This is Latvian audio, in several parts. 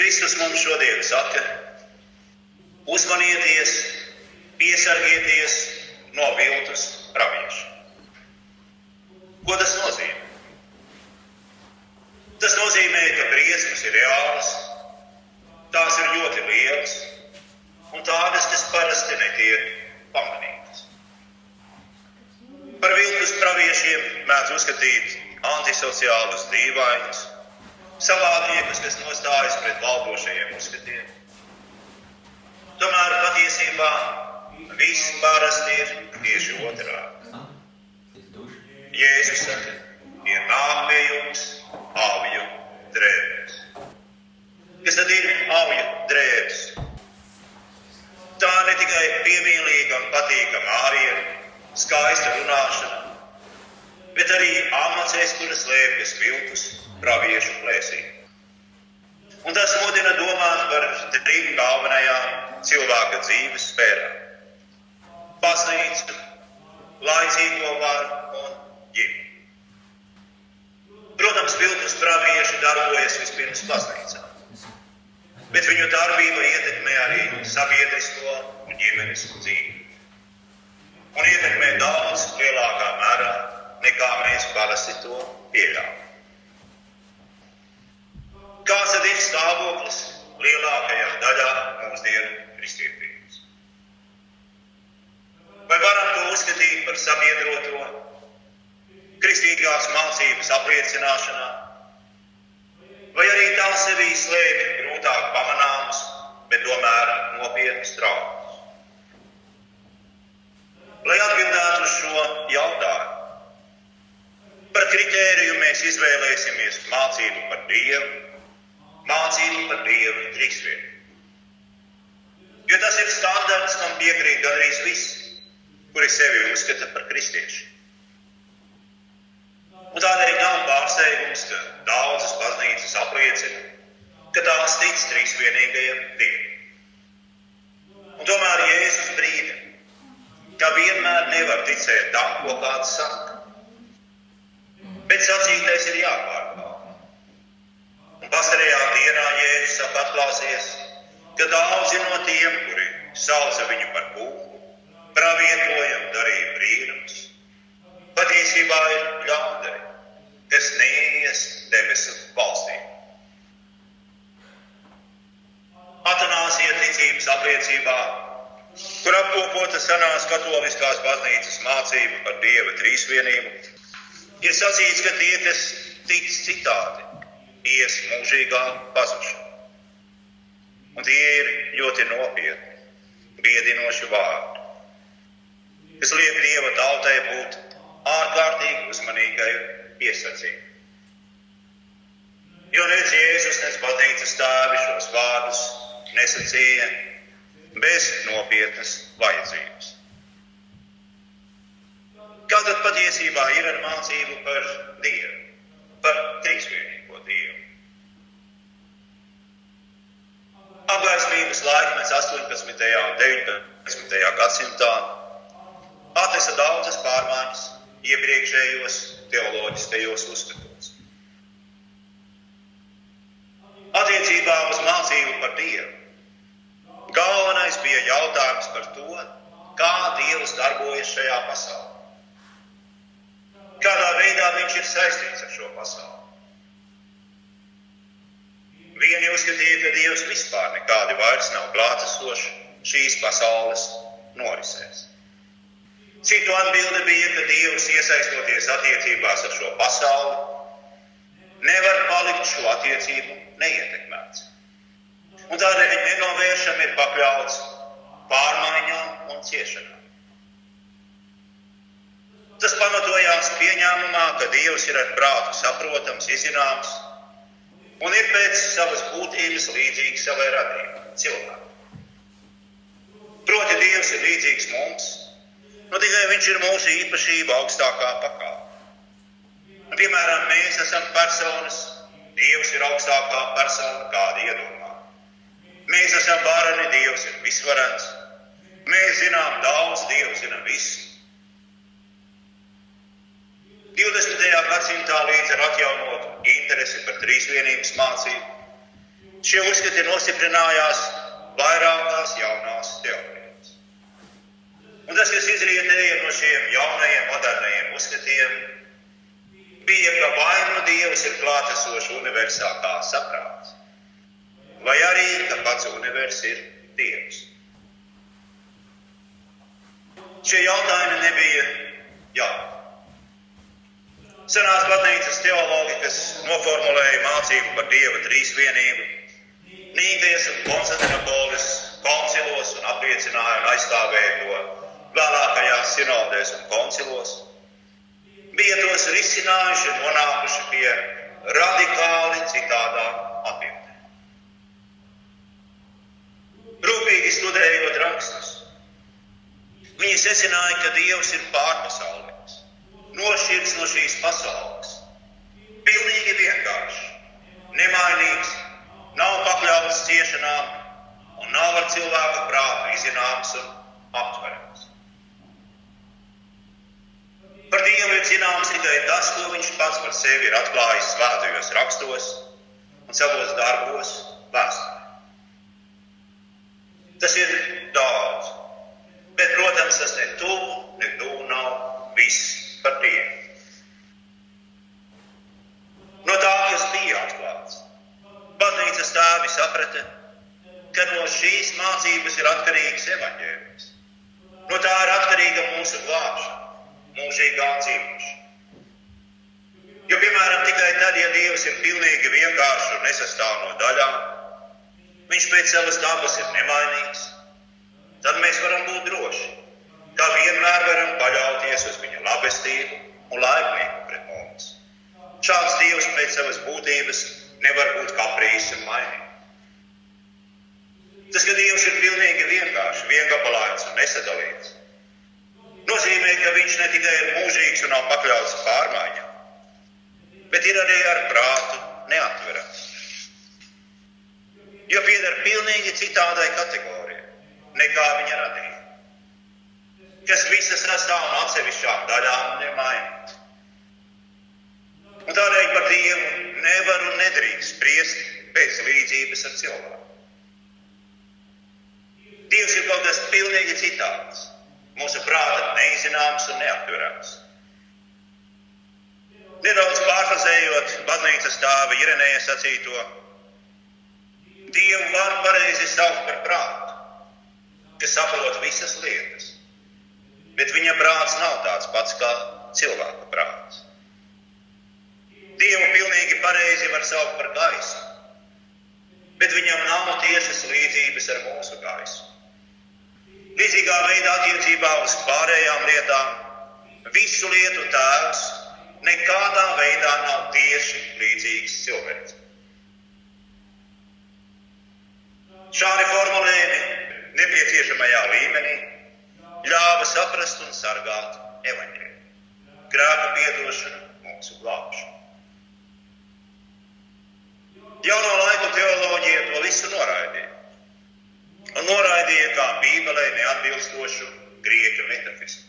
Kristus mums šodien saka, uzmanieties, piesargieties no viltus praviešu. Ko tas nozīmē? Tas nozīmē, ka briesmas ir reālas, tās ir ļoti lielas un tādas, kas parasti netiek pamanītas. Par viltus praviešiem mēdz uzskatīt antisociālus, dīvainus, savādniekus, kas nostājas pret valdošajiem uzskatiem. Tomēr patiesībā viss parasti ir tieši otrādi. Jēzus saka, ir nāk pie jums avju drēbes. Kas tad ir auja drēbes? Tā ne tikai piemīlīga un patīkama āriena, skaista runāšana, bet arī amats, kuras slēpjas viltus praviešu plēsī. Un tas mudina domāt par trim galvenajām cilvēka dzīves sfērām - baznīcu, laicīgo varu un ģimeni. Protams, viltus pravieši darbojas vispirms baznīcā, bet viņu darbība ietekmē arī sabiedrisko un ģimenes dzīvi. Un ietekmē daudz lielākā mērā nekā mēs parasti to pieļaujam. Kāds tad ir stāvoklis lielākajā daļā mūsdienu kristietības? Vai varam to uzskatīt par sabiedroto kristīgās mācības apliecināšanā, vai arī tā sevī slēpj grūtāk pamanāmas, bet tomēr nopietnas traumas? Lai atbildētu uz šo jautājumu, par kritēriju mēs izvēlēsimies mācību par Dievu, mācību par Dievu trīsvienu. Jo tas ir standarts, kam piekrīt gandrīz visi, kuri sevi uzskata par kristiešu. Un tādēļ nav pārsteigums, ka daudzas baznīcas apliecina, ka tās tic trīsvienīgajam Dievam. Un tomēr Jēzus brīdi, ka vienmēr nevar ticēt tam, ko kāds saka. Bet sacītais ir jāpārbauda. Un pastarajā dienā Jēzus atklāsies, ka daudzi no tiem, kuri sauca viņu par kūku, pravietojam darīja brīnums, patiesībā ir ļaundari, kas neies debesu valstī. Atanāsija ticības apliecībā, kur apkopota senās katoliskās baznīcas mācība par Dieva trīsvienību, ir sacīts, ka tie, kas tic citādi, ies mūžīgā pazušana. Un tie ir ļoti nopietni, biedinoši vārdi, kas liek Dieva tautai būt ārkārtīgi uzmanīgai piesacībai. Jo nec Jēzus, nec baznīcas tēvi šos vārdus nesacīja bez nopietnas vajadzības. Kā tad patiesībā ir ar mācību par Dievu, par trīsvienīgo Dievu? Apgaismības laikmets 18. un 19. gadsimtā atnesa daudzas pārmaiņas iepriekšējos teoloģiskajos uzskatos. Attiecībā uz mācību par Dievu galvenais bija jautājums par to, kā Dievs darbojas šajā pasaulē. Ir saistīts ar šo pasauli. Vieni uzskatīja, ka Dievs vispār nekādi vairs nav klātesošs šīs pasaules norisēs. Citu atbilde bija, ka Dievs iesaistoties attiecībās ar šo pasauli, nevar palikt šo attiecību neietekmēts. Un tādēļ nenovēršami ir pakļauts pārmaiņām un ciešanām. Tas pamatojās pieņēmumā, ka Dievs ir ar prātu saprotams, izzināms un ir pēc savas būtības līdzīgs savai radībai, cilvēkam. Proti, Dievs ir līdzīgs mums, nu tikai Viņš ir mūsu īpašība augstākā pakāpē. Nu, piemēram, mēs esam personas, Dievs ir augstākā persona, kāda iedomā. Mēs esam varani, Dievs ir visvarens. Mēs zinām daudz, Dievs zina visu. 20. gadsimtā līdz ar atjaunotu interesi par trīsvienības mācību, Šie uzskati nostiprinājās vairākās jaunās teorijas. Un tas, kas izrietēja no šiem jaunajiem, modernajiem uzskatiem, bija, ka vai nu Dievs ir klātesošs universā kā saprāts, vai arī, ka pats univers ir Dievs. Šie jautājumi nebija jauni. Senās baznīcas teologi, kas noformulēja mācību par Dieva trīsvienību, Nīgais un Konstantinopolis koncilos un apliecināja un aizstāvēja to vēlākajās sinodēs un koncilos, bija tos risinājuši un nonākuši pie radikāli citādām atbildēm. Rūpīgi studējot rakstus, Viņi secināja, ka Dievs ir pārpasaulīgs, nošķirts no šīs pasaules, pilnīgi vienkāršs, nemainīgs, nav pakļauts ciešanām un nav ar cilvēka prātu izzināms un aptverams. Par Dievu ir zināms tikai tas, ko Viņš pats par sevi ir atklājis svētajos rakstos un savos darbos vēsturē. Tas ir daudz. Bet, protams, tas ne tuvu, ne tuvu nav viss par Dievu. No tā, kas bija atklāts, baznīcas tēvi saprata, ka no šīs mācības ir atkarīgs evaņģēlijs. No tā ir atkarīga mūsu glābšana, mūžīgā dzīvošana. Jo, piemēram, tikai tad, ja Dievs ir pilnīgi vienkāršs un nesastāv no daļām, Viņš pēc savas dabas ir nemainīgs, tad mēs varam būt droši, ka vienmēr varam paļauties uz viņa labestību un laipnību pret mums. Šāds Dievs pēc savas būtības nevar būt kaprīs un mainīgs. Tas, ka Dievs ir pilnīgi vienkārši, viengabalains un nesadalīts, nozīmē, ka Viņš ne tikai ir mūžīgs un nav pakļauts pārmaiņām, bet ir arī ar prātu neatverams. Jo pieder pilnīgi citādai kategorijai nekā viņa radīja. Kas visas sastāv no atsevišķām daļām un ir mainīts. Un tādēļ par Dievu nevar un nedrīkst spriest pēc līdzības ar cilvēku. Dievs ir kaut kas pilnīgi citāds, mūsu prāta neizcināms un neapturams. Nedaudz pārfrazējot baznīcas tēva Irenēja sacīto, Dievu var pareizi saukt par prātu kas saprot visas lietas. Bet viņa prāts nav tāds pats kā cilvēka prāts. Dievu pilnīgi pareizi var saukt par gaisu, bet viņam nav tiešas līdzības ar mūsu gaisu. Līdzīgā veidā attiecībā uz pārējām lietām visu lietu tēvs nekādā veidā nav tieši līdzīgs cilvēks. Šādi formulējumi nepieciešamajā līmenī ļāva saprast un sargāt evaņģēliju, grēku piedošanu, mūsu glābšanu. Jauno laiku teoloģija to visu noraidīja. Un noraidīja kā Bībelē neatbilstošu grieķu metafiziku.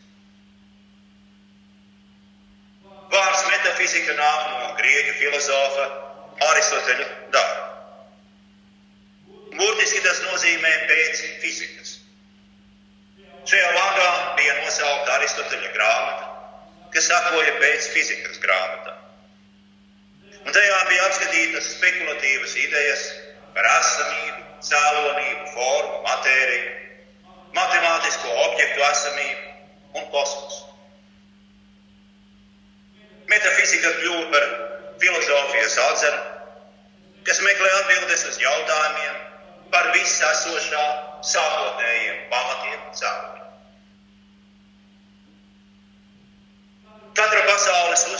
Vārds metafizika nāk no grieķu filozofa Aristoteļa darba. Burtiski tas nozīmē pēc fizikas. Šajā vārdā bija nosaukta Aristoteļa grāmata, kas sakoja pēc fizikas grāmatā. Un tajā bija apskatītas spekulatīvas idejas par esamību, cēlonību, formu, matēriju, matemātisko objektu esamību un kosmosu. Metafizika kļuva par filozofijas atzaru, kas meklē atbildes uz jautājumiem, par visesošā sākotnējiem pamatiem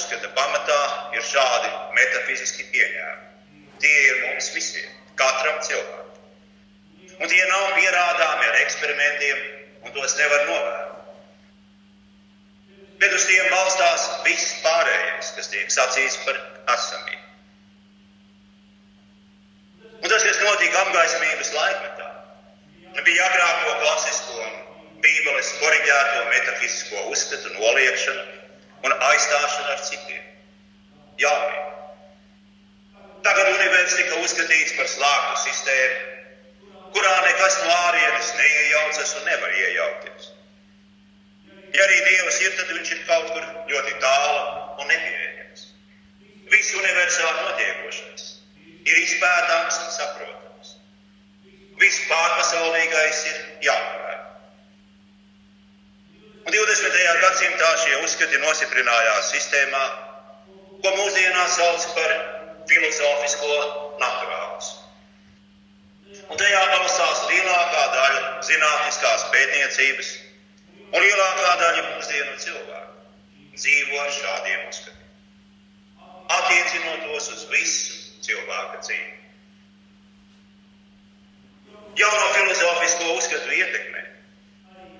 uzskata pamatā ir šādi metafiziski pieņēmumi. Tie ir mums visiem, katram cilvēkam. Un tie nav pierādāmi ar eksperimentiem, un tos nevar novērot. Bet uz tiem balstās viss pārējais, kas tiek sacīts par esamību. Un tas, kas notika apgaismības laikmetā, bija agrāko klasisko Bībeles koriģēto metafizisko uzskatu noliekšana un aizstāšana ar citiem. Jauniem. Tagad universums tika uzskatīts par slāptu sistēmu, kurā nekas no ārienes neiejaucas un nevar iejaukties. Ja arī Dievs ir, tad viņš ir kaut kur ļoti tālu un nepieejams. Viss universā notiekošais ir izpētāms un saprotams. Viss pārpasaulīgais ir jāpavēr. Un 20. gadsimtā šie uzskati nostiprinājās sistēmā, ko mūsdienās sauc par filozofisko naturālismu. Un tajā balstās lielākā daļa zinātniskās pētniecības un lielākā daļa mūsdienu cilvēku dzīvo ar šādiem uzskatiem, attiecinot tos uz visu cilvēka dzīvi. Jauno filozofisko uzskatu ietekmē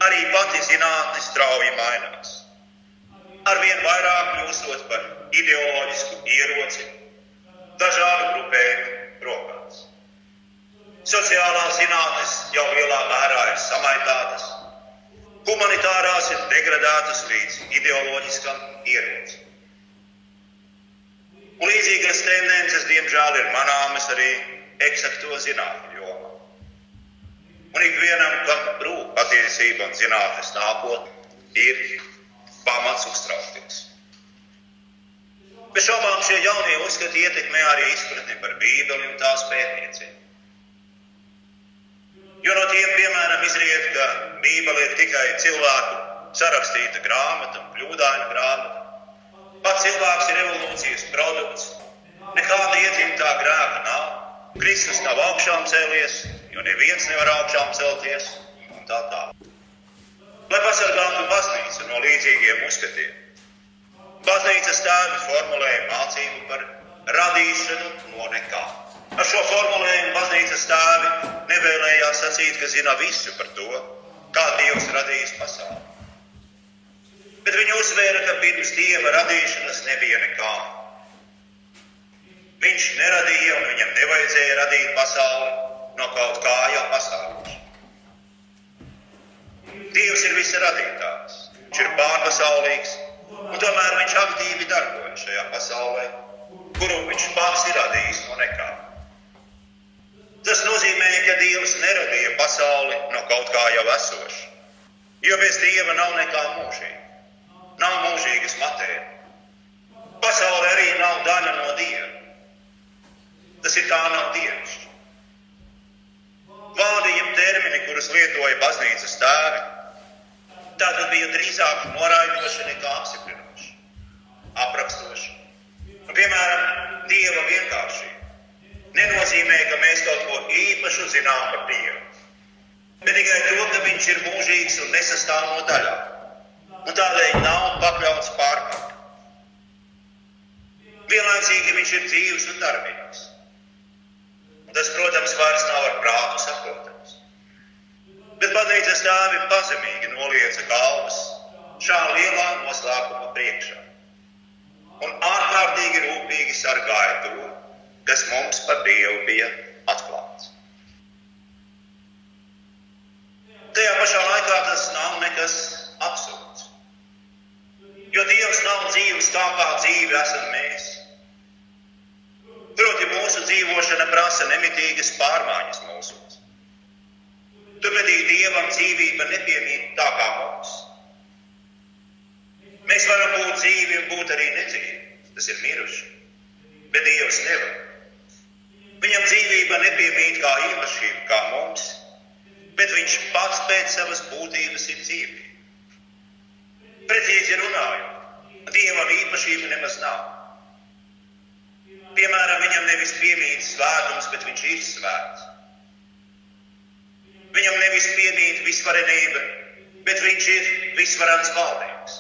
arī pati zinātne strauji mainās. Arvien vairāk kļūstot par ideoloģisku ieroci dažādu grupējumu rokās. Sociālās zinātnes jau lielā mērā ir samaitātas, humanitārās ir degradētas līdz ideoloģiskam ierocim. Un līdzīgas tendences, diemžēl, ir manāmas arī eksakto zinātņu jomā. Un ikvienam, kam rūp patiesība un zinātnes nākotne, ir pamats uztraukties. Bez šaubām šie jaunie uzskati ietekmē arī izpratni par Bībeli un tās pētniecību. Jo no tiem, piemēram, izriet, ka Bībele ir tikai cilvēku sarakstīta grāmata, kļūdaina grāmata. Pats cilvēks ir evolūcijas produkts, nekāda ietimtā grēka nav. Kristus nav augšām cēlies, jo neviens nevar augšām celties un tā tālāk. Lai pasargātu baznīcu no līdzīgiem uzskatiem, Baznīcas tēvi formulēja mācību par radīšanu no nekā. Ar šo formulējumu baznīcas tēvi nevēlējās sacīt, ka zina visu par to, kā Dievs radījis pasauli. Bet viņi uzsvēra, ka pirms Dieva radīšanas nebija nekā. Viņš neradīja un viņam nevajadzēja radīt pasauli no kaut kā jau pasaules. Dievs ir visa radītājs, viņš ir pārpasaulīgs, Un tomēr viņš aktīvi darbojas šajā pasaulē, kuru viņš pats ir radījis no nekā. Tas nozīmē, ka Dievs neradīja pasauli no kaut kā jau esoša. Jo bez Dieva nav nekā mūžīga. Nav mūžīgas matērijas. Pasaule arī nav daļa no Dieva. Tas ir tā nav Dievs. Jeb termini, kurus lietoja baznīcas tēvi, tātad bija drīzāk noraidoši nekā apstiprinoši, aprakstoši. Un, piemēram, Dieva vienkāršība nenozīmē, ka mēs kaut ko īpašu zinām par Dievu, bet tikai to, ka Viņš ir mūžīgs un nesastāv no daļām, un tādēļ nav pakļauts pārkāpumam. Vienlaicīgi Viņš ir dzīves un darbīgs. Un tas, protams, vairs nav ar prātu saprotams. Bet baznīcas tēvi pazemīgi nolieca galvas šā lielā noslēpuma priekšā un ārkārtīgi rūpīgi sargāja to, kas mums par Dievu bija atklāts. Tajā pašā laikā tas nav nekas absurds. Jo Dievs nav dzīves tā, kā dzīve esam mēs. Proti, mūsu dzīvošana prasa nemitīgas pārmaiņas mūsos. Turpretī Dievam dzīvība nepiemīt tā kā mums. Mēs varam būt dzīvi un būt arī nedzīvi. Tas ir miruši. Bet Dievs nevar. Viņam dzīvība nepiemīt kā īpašība, kā mums, bet viņš pats pēc savas būtības ir dzīvība. Precīzi runājot, Dievam īpašība nemaz nav. Piemēram, viņam nevis piemīt svētums, bet viņš ir svēts. Viņam nevis piemīt visvarenība, bet viņš ir visvarens valdnieks.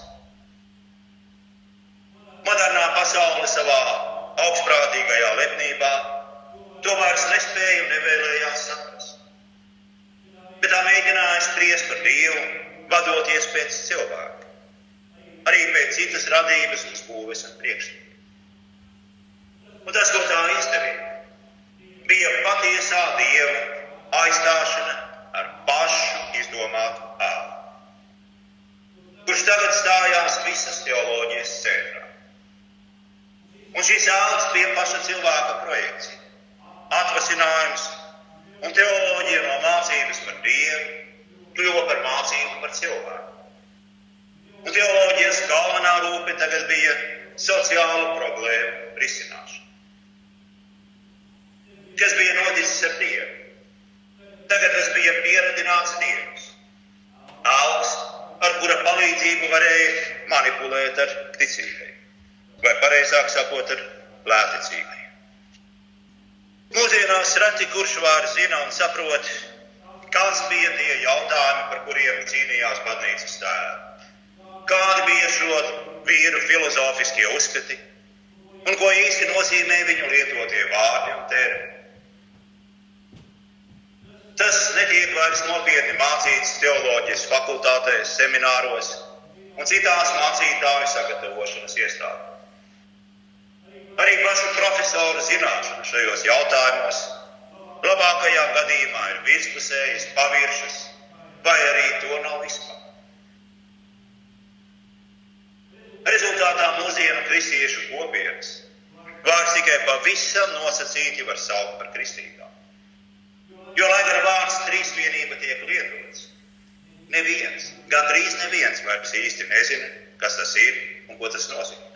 Modernā pasaule savā augstprātīgajā lepnībā to vairs nespēja un nevēlējās saprast. Bet tā mēģināja spriest par Dievu, vadoties pēc cilvēka, arī pēc citas radības un būves un priekšstata. Un tas, ko tā izdarīja, bija patiesā Dieva aizstāšana ar pašu izdomātu ēlu, kurš tagad stājās visas teoloģijas centrā. Un šis augs bija paša cilvēka projekcija, atvasinājums un teoloģija no mācības par Dievu kļuva par mācību par cilvēku. Un teoloģijas galvenā rūpe tagad bija sociāla problēma risināšana. Kas bija noticis ar Dievu? Tagad tas bija pieradināts Dievs. Augs, ar kura palīdzību varēja manipulēt ar ticībai, vai pareizāk sakot, ar lēticībai. Mūsdienās reti kurš var zina un saprot, kāds bija tie jautājumi, par kuriem cīnījās baznīcas tēvi. Kādi bija šo vīru filozofiskie uzskati un ko īsti nozīmē viņu lietotie vārdi un termini. Tas netiek vairs nopietni mācīts teoloģijas fakultātēs, semināros un citās mācītāju sagatavošanas iestādēs. Arī pašu profesoru zināšana šajos jautājumos labākajā gadījumā ir virspusējas, paviršas, vai arī to nav vispār. Rezultātā mūsdienu kristiešu kopienas vārds tikai pavisam nosacīti var saukt par kristīgām. Jo, lai gan vārds trīsvienība tiek lietots, neviens, gandrīz neviens vairs īsti nezina, kas tas ir un ko tas nozīmē.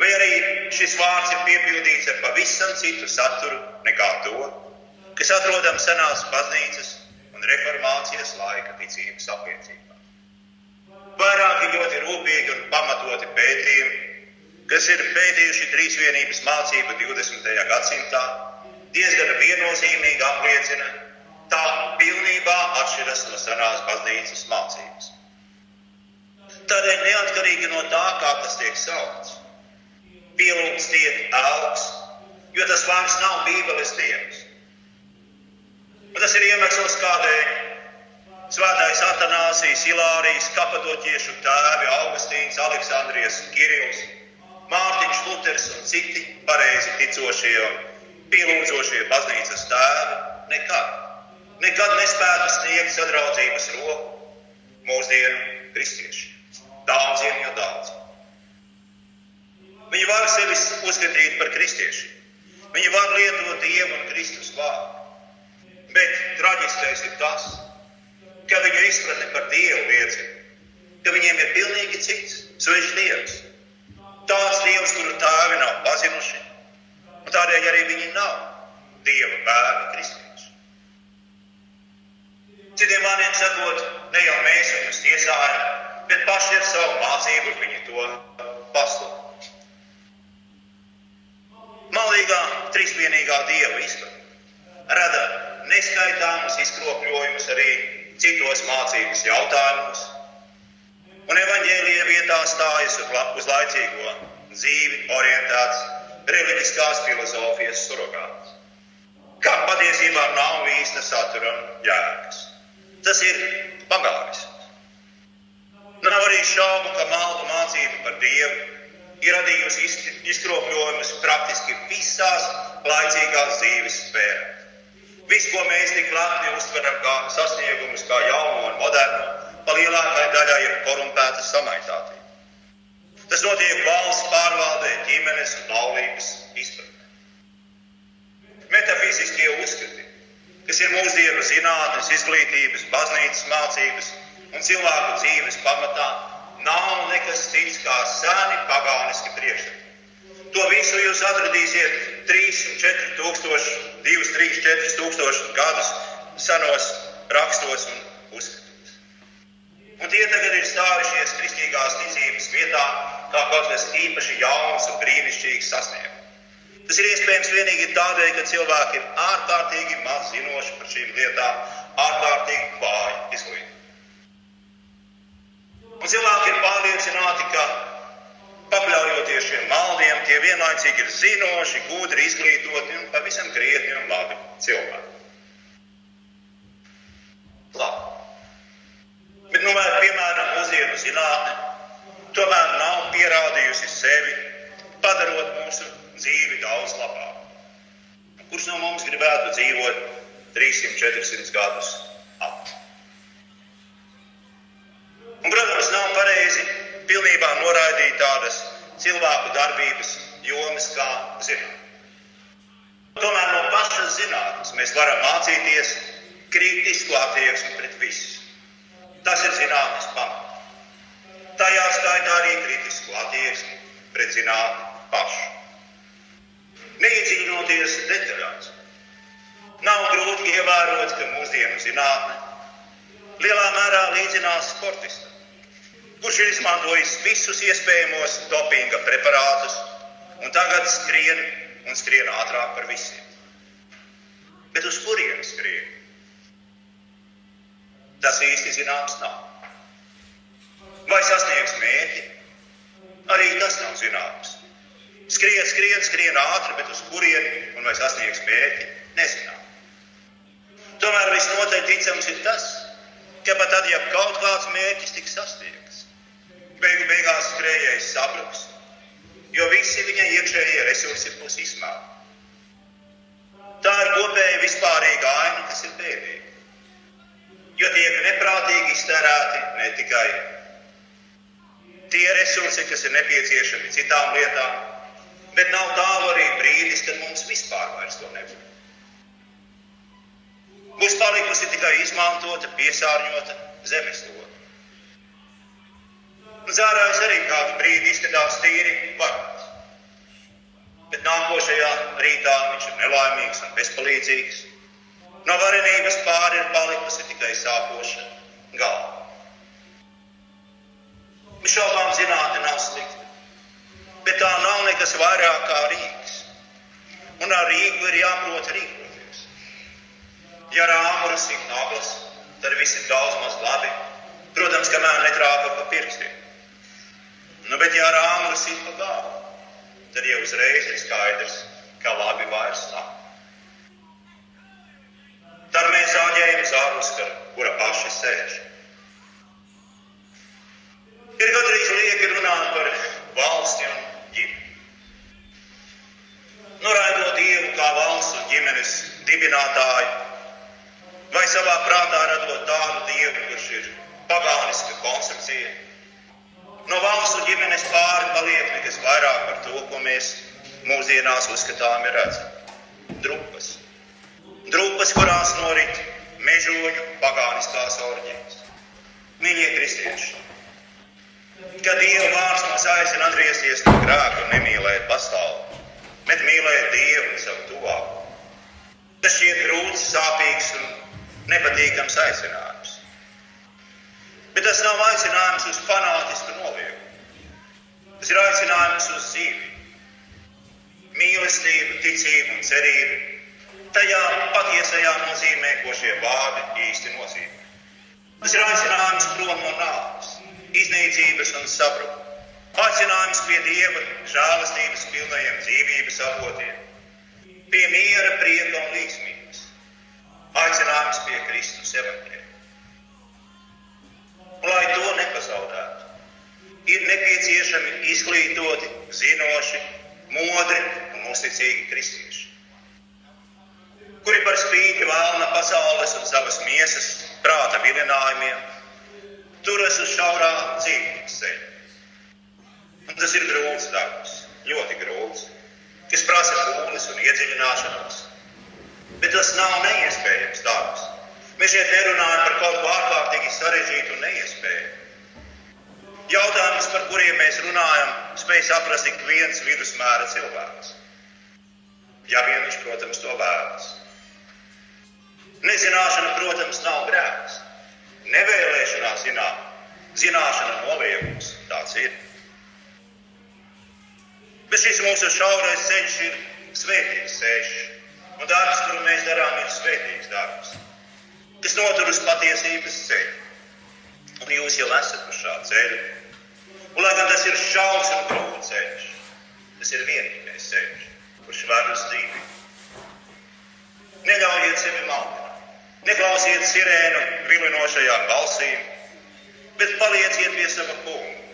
Vai arī šis vārds ir piepildīts ar pavisam citu saturu nekā to, kas atrodams senās baznīcas un reformācijas laika ticības apliecībā. Vairāki ļoti rūpīgi un pamatoti pētījumi, kas ir pētījuši trīsvienības mācību 20. gadsimtā, diezgan viennozīmīgi apliecina, tā pilnībā atšķiras no senās baznīcas mācības. Tādēļ neatkarīgi no tā, kā tas tiek saukts, pielūgts tiek augs, jo tas vārds nav Bībeles dievs. Un tas ir iemesls, kādēļ Svētais Atanāsijas, Ilārijas, Kapadoķiešu tēvi, Augustīns, Aleksandrijas un Kirils, Mārtiņš Luters un citi pareizi ticošie pielūdzošie baznīcas tēvi nekad, nekad nespētu sniegt sadraudzības roku mūsdienu kristiešiem. Daudziem jau daudziem. Viņi var sevi uzskatīt par kristiešiem. Viņi var lietot Dievu un Kristus vārdu. Bet traģiskais ir tas, ka viņu izpratne par Dievu liecina, ka viņiem ir pilnīgi cits, svešs Dievs. Tās Dievs, kuru tēvi nav pazinuši, Un tādēļ arī viņi nav Dieva bērni kristieši. Citiem vārdiem sakot, ne jau mēs viņus tiesājam, bet paši ar savu mācību viņi to pasludina. Malīgā, trīsvienīgā Dieva izpratne rada neskaitāmus izkropļojumus arī citos mācības jautājumos, un evaņģēlīja vietā stājas uz laicīgo dzīvi orientēts reliģiskās filozofijas surrogāts, kā patiesībā nav īsta satura jēgas. Tas ir pagājis. Nav arī šaubu, ka maldu mācība par Dievu ir radījusi izkropļojumus praktiski visās laicīgās dzīves sfērās. Viss, ko mēs tik lepni uztveram kā sasniegumus, kā jaunu un modernu, pa lielākai daļai ir korumpēta samaitātība. Tas notiek valsts pārvaldē, ģimenes un laulības izpratnē. Metafiziskie uzskati, kas ir mūsdienu zinātnes, izglītības, baznīcas mācības un cilvēku dzīves pamatā, nav nekas cits kā seni pagāniski priekšstati. To visu jūs atradīsiet 3 un 4 tūkstoši, 2, 3, 4 tūkstoši gadus senos rakstos un uzskatos. Un tie tagad ir stājušies kristīgās ticības vietā kā kaut kas īpaši jauns un brīnišķīgs sasniegums. Tas ir iespējams tikai tādēļ, ka cilvēki ir ārkārtīgi maz zinoši par šīm lietām, ārkārtīgi vāji izglītoti. Un cilvēki ir pārliecināti, ka pakļaujoties šiem maldiem, tie vienlaicīgi ir zinoši, gudri, izglītoti un pavisam krietni un labi cilvēki. Bet, nu, vai, piemēram, mūsdienu zinātne tomēr nav pierādījusi sevi, padarot mūsu dzīvi daudz labāku. Kurš no mums gribētu dzīvot 300, 400 gadus atpakaļ? Un, protams, nav pareizi pilnībā noraidīt tādas cilvēku darbības jomas kā zinātnē. Tomēr no pašas zinātnes mēs varam mācīties kritisku attieksmi pret visu. Tas ir zinātnes pamats. Tajā skaitā arī kritisku attieksmi pret zinātni pašu. Neiedziļinoties detaļās, nav grūti ievērot, ka mūsdienu zinātne lielā mērā līdzinās sportistam, kurš ir izmantojis visus iespējamos dopinga preparātus un tagad skrien un skrien ātrāk par visiem. Bet uz kurienes skrien? Tas īsti zināms nav. Vai sasniegs mērķi? Arī tas nav zināms. Skrien, skrien, skrien ātri, bet uz kurieni un vai sasniegs mērķi? Nezinām. Tomēr visnotaļ ticams ir tas, ka pat tad, ja kaut kāds mērķis tiks sasniegts, beigu beigās skrējējs sabruks, jo visi viņa iekšējie resursi būs izsmēti. Tā ir kopēja vispārīga aina, kas ir bēdīga. Jo tiek neprātīgi iztērēti ne tikai tie resursi, kas ir nepieciešami citām lietām, bet nav tālu arī brīdis, kad mums vispār vairs to nebūs. Būs palikusi tikai izmantota, piesārņota zemeslode. Zārājs arī kādu brīdi izskatās tīri varants. Bet nākošajā rītā viņš ir nelaimīgs un bezpalīdzīgs. No varenības pāri ir palikusi tikai sāpoša galva. Šaubām zinātne nav slikta, bet tā nav nekas vairāk kā rīks. Un ar rīku ir jāprot rīkoties. Ja rāmuras ir naglas, tad viss ir daudz maz labi. Protams, kamēr netrāpa pa pirkstiem. Nu, bet ja rāmuras ir pa galvu, tad jau uzreiz ir skaidrs, ka labi vairs nav. Tad mēs āģējam uz ārpuskaru, kura paši sēž. Ir gandrīz lieki runāt par valsti un ģimeni. Noraidot Dievu kā valsts un ģimenes dibinātāju, vai savā prātā radot tādu Dievu, kurš ir pagāniska koncepcija. No valsts un ģimenes pāri paliek nekas vairāk par to, ko mēs mūsdienās uzskatām ir redzami. Drupas. Drupas, kurās norit mežoņu pagāniskās orģijas. Mīļie kristieši! Kad Dieva vārds mums aicina atgriezties no grēka un nemīlēt pasauli, bet mīlēt Dievu un savu tuvāku. Tas šķiet grūts, sāpīgs un nepatīkams aicinājums. Bet tas nav aicinājums uz fanātisku noliegumu. Tas ir aicinājums uz dzīvi, mīlestību, ticību un cerību. Tajā patiesajā nozīmē, ko šie vārdi īsti nozīmē. Tas ir aicinājums prom no nāves iznīcības un sabrukuma. Aicinājums pie Dieva žēlastības pilnajiem dzīvības avotiem, pie miera, prieka un līdzmības. Aicinājums pie Kristus evaņģēlija. Lai to nepazaudētu, ir nepieciešami izglītoti, zinoši, modri un uzticīgi kristieši, kuri par spīti vēlna pasaules un savas miesas prāta vilinājumiem turas uz šaurā dzīves ceļa. Un tas ir grūts darbs, ļoti grūts, kas prasa pūles un iedziļināšanos. Bet tas nav neiespējams darbs. Mēs šeit nerunājam par kaut ko ārkārtīgi sarežģītu un neiespējamu. Jautājums, par kuriem mēs runājam, spēj saprast ik viens vidusmēra cilvēks. Ja vien viņš, protams, to vēlas. Nezināšana, protams, nav grēks. Nevēlēšanās zināt, zināšana noliegums tāds ir. Bet šis mūsu šaurais ceļš ir svētīgs ceļš. Un darbs, kuru mēs darām, ir svētīgs darbs, kas notur uz patiesības ceļu. Un jūs jau esat uz šā ceļa. Un, lai gan tas ir šaurs un grūts ceļš, tas ir vienīgais ceļš, kurš ved uz dzīvību. Neļaujiet sevi maldināt. Neklausiet sirēnu vilinošajām balsīm, bet palieciet pie sava kunga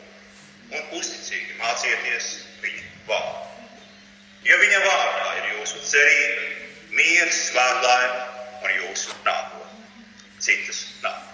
un uzticīgi mācieties viņa vārdu. Jo viņa vārdā ir jūsu cerība, miers, svētlaime un jūsu nākotne. Citas nav.